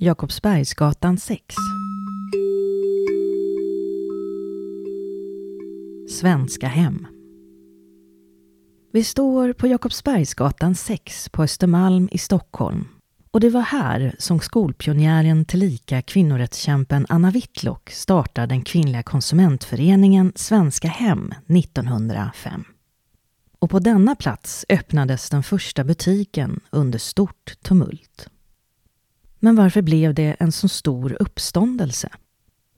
Jakobsbergsgatan 6. Svenska hem. Vi står på Jakobsbergsgatan 6 på Östermalm i Stockholm. Och det var här som skolpionjären tillika kvinnorättskämpen Anna Whitlock startade den kvinnliga konsumentföreningen Svenska Hem 1905. Och på denna plats öppnades den första butiken under stort tumult. Men varför blev det en så stor uppståndelse?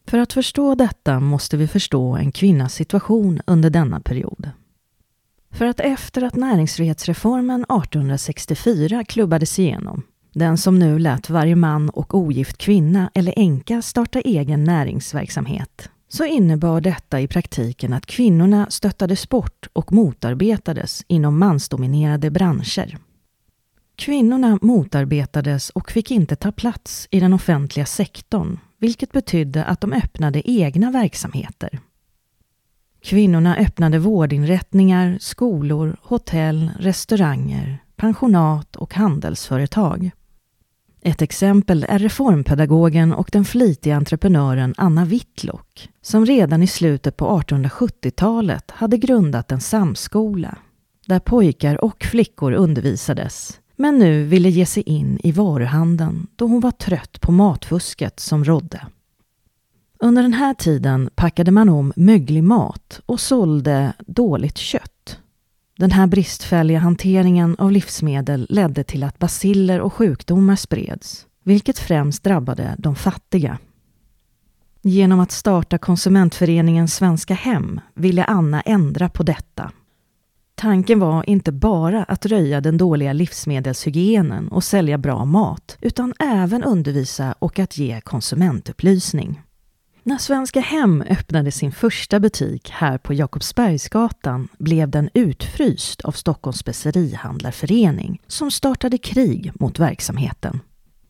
För att förstå detta måste vi förstå en kvinnas situation under denna period. För att efter att näringsfrihetsreformen 1864 klubbades igenom, den som nu lät varje man och ogift kvinna eller änka starta egen näringsverksamhet, så innebar detta i praktiken att kvinnorna stöttades bort och motarbetades inom mansdominerade branscher. Kvinnorna motarbetades och fick inte ta plats i den offentliga sektorn, vilket betydde att de öppnade egna verksamheter. Kvinnorna öppnade vårdinrättningar, skolor, hotell, restauranger, pensionat och handelsföretag. Ett exempel är reformpedagogen och den flitiga entreprenören Anna Whitlock, som redan i slutet på 1870-talet hade grundat en samskola, där pojkar och flickor undervisades, men nu ville ge sig in i varuhandeln då hon var trött på matfusket som rådde. Under den här tiden packade man om möglig mat och sålde dåligt kött. Den här bristfälliga hanteringen av livsmedel ledde till att basiller och sjukdomar spreds, vilket främst drabbade de fattiga. Genom att starta konsumentföreningen Svenska Hem ville Anna ändra på detta. Tanken var inte bara att röja den dåliga livsmedelshygienen och sälja bra mat, utan även undervisa och att ge konsumentupplysning. När Svenska Hem öppnade sin första butik här på Jakobsbergsgatan blev den utfryst av Stockholms specerihandlarförening som startade krig mot verksamheten.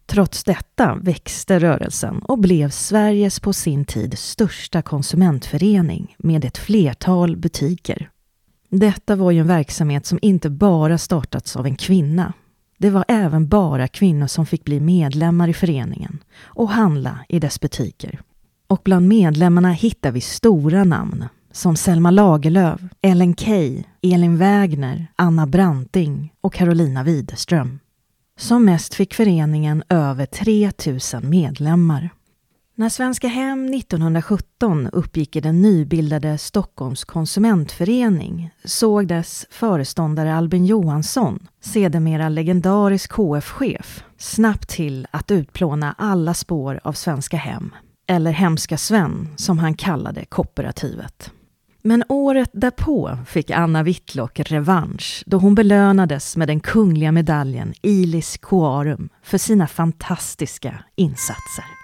Trots detta växte rörelsen och blev Sveriges på sin tid största konsumentförening med ett flertal butiker. Detta var ju en verksamhet som inte bara startats av en kvinna. Det var även bara kvinnor som fick bli medlemmar i föreningen och handla i dess butiker. Och bland medlemmarna hittar vi stora namn som Selma Lagerlöf, Ellen Key, Elin Wägner, Anna Branting och Carolina Widerström. Som mest fick föreningen över 3000 medlemmar. När Svenska Hem 1917 uppgick i den nybildade Stockholms konsumentförening såg dess föreståndare Albin Johansson, sedermera legendarisk KF-chef, snabbt till att utplåna alla spår av Svenska Hem eller Hemska Sven som han kallade kooperativet. Men året därpå fick Anna Whitlock revansch då hon belönades med den kungliga medaljen Ilis Coarum för sina fantastiska insatser.